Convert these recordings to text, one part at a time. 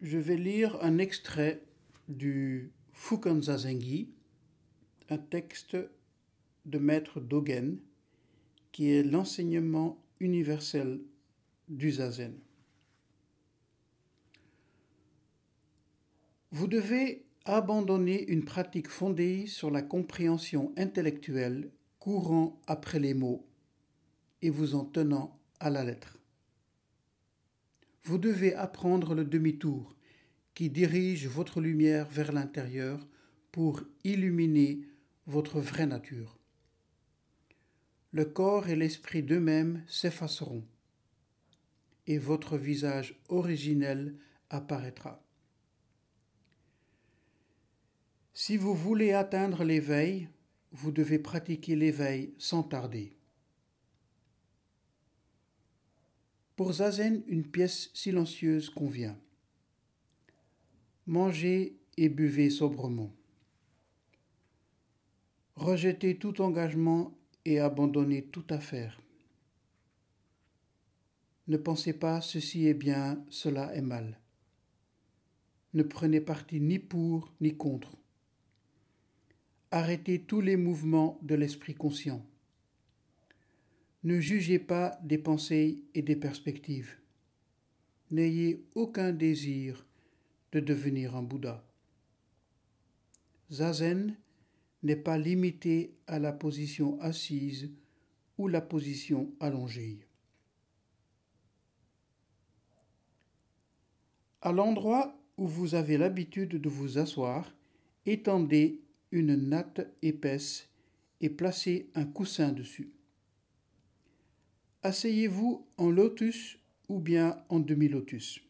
je vais lire un extrait du Fukan Zazengi, un texte de Maître Dogen, qui est l'enseignement universel du Zazen. Vous devez abandonner une pratique fondée sur la compréhension intellectuelle courant après les mots et vous en tenant à la lettre. Vous devez apprendre le demi-tour qui dirige votre lumière vers l'intérieur pour illuminer votre vraie nature. Le corps et l'esprit d'eux-mêmes s'effaceront et votre visage originel apparaîtra. Si vous voulez atteindre l'éveil, vous devez pratiquer l'éveil sans tarder. Pour Zazen, une pièce silencieuse convient. Mangez et buvez sobrement. Rejetez tout engagement et abandonnez toute affaire. Ne pensez pas ceci est bien, cela est mal. Ne prenez parti ni pour ni contre. Arrêtez tous les mouvements de l'esprit conscient. Ne jugez pas des pensées et des perspectives. N'ayez aucun désir de devenir un Bouddha. Zazen n'est pas limité à la position assise ou la position allongée. À l'endroit où vous avez l'habitude de vous asseoir, étendez une natte épaisse et placez un coussin dessus. Asseyez-vous en lotus ou bien en demi-lotus.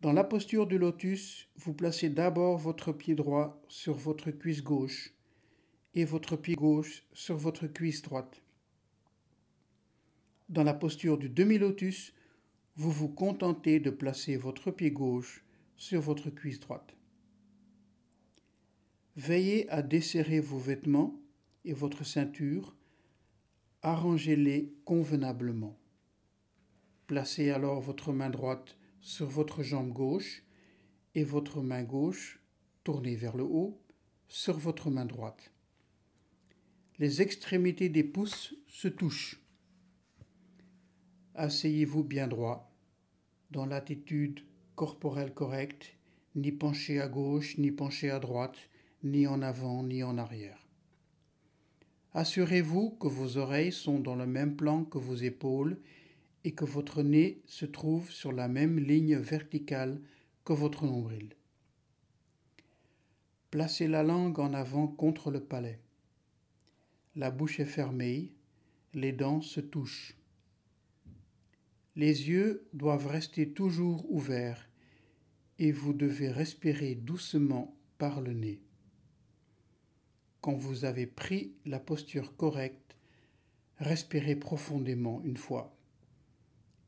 Dans la posture du lotus, vous placez d'abord votre pied droit sur votre cuisse gauche et votre pied gauche sur votre cuisse droite. Dans la posture du demi-lotus, vous vous contentez de placer votre pied gauche sur votre cuisse droite. Veillez à desserrer vos vêtements et votre ceinture, arrangez-les convenablement. Placez alors votre main droite sur votre jambe gauche et votre main gauche tournée vers le haut sur votre main droite. Les extrémités des pouces se touchent. Asseyez-vous bien droit, dans l'attitude corporelle correcte, ni penché à gauche, ni penché à droite, ni en avant ni en arrière. Assurez-vous que vos oreilles sont dans le même plan que vos épaules et que votre nez se trouve sur la même ligne verticale que votre nombril. Placez la langue en avant contre le palais. La bouche est fermée, les dents se touchent. Les yeux doivent rester toujours ouverts et vous devez respirer doucement par le nez quand vous avez pris la posture correcte, respirez profondément une fois.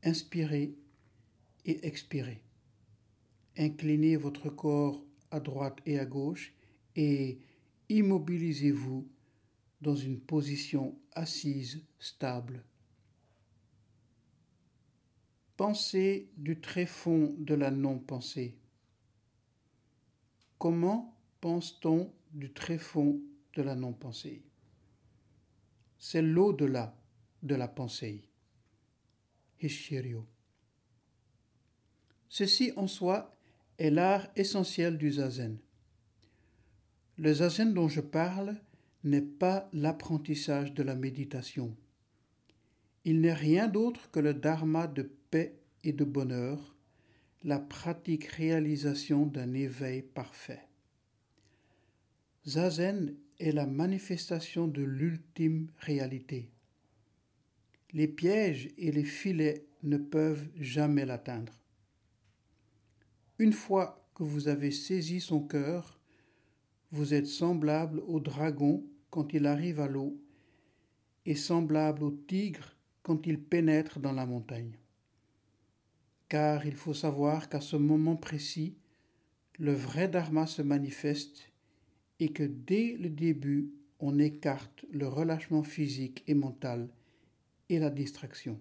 Inspirez et expirez. Inclinez votre corps à droite et à gauche et immobilisez-vous dans une position assise stable. Pensez du tréfond de la non-pensée. Comment pense-t-on du tréfond de la non-pensée. C'est l'au-delà de la pensée. Hishirio. Ceci en soi est l'art essentiel du zazen. Le zazen dont je parle n'est pas l'apprentissage de la méditation. Il n'est rien d'autre que le dharma de paix et de bonheur, la pratique réalisation d'un éveil parfait. Zazen est la manifestation de l'ultime réalité. Les pièges et les filets ne peuvent jamais l'atteindre. Une fois que vous avez saisi son cœur, vous êtes semblable au dragon quand il arrive à l'eau et semblable au tigre quand il pénètre dans la montagne. Car il faut savoir qu'à ce moment précis, le vrai dharma se manifeste et que dès le début, on écarte le relâchement physique et mental et la distraction.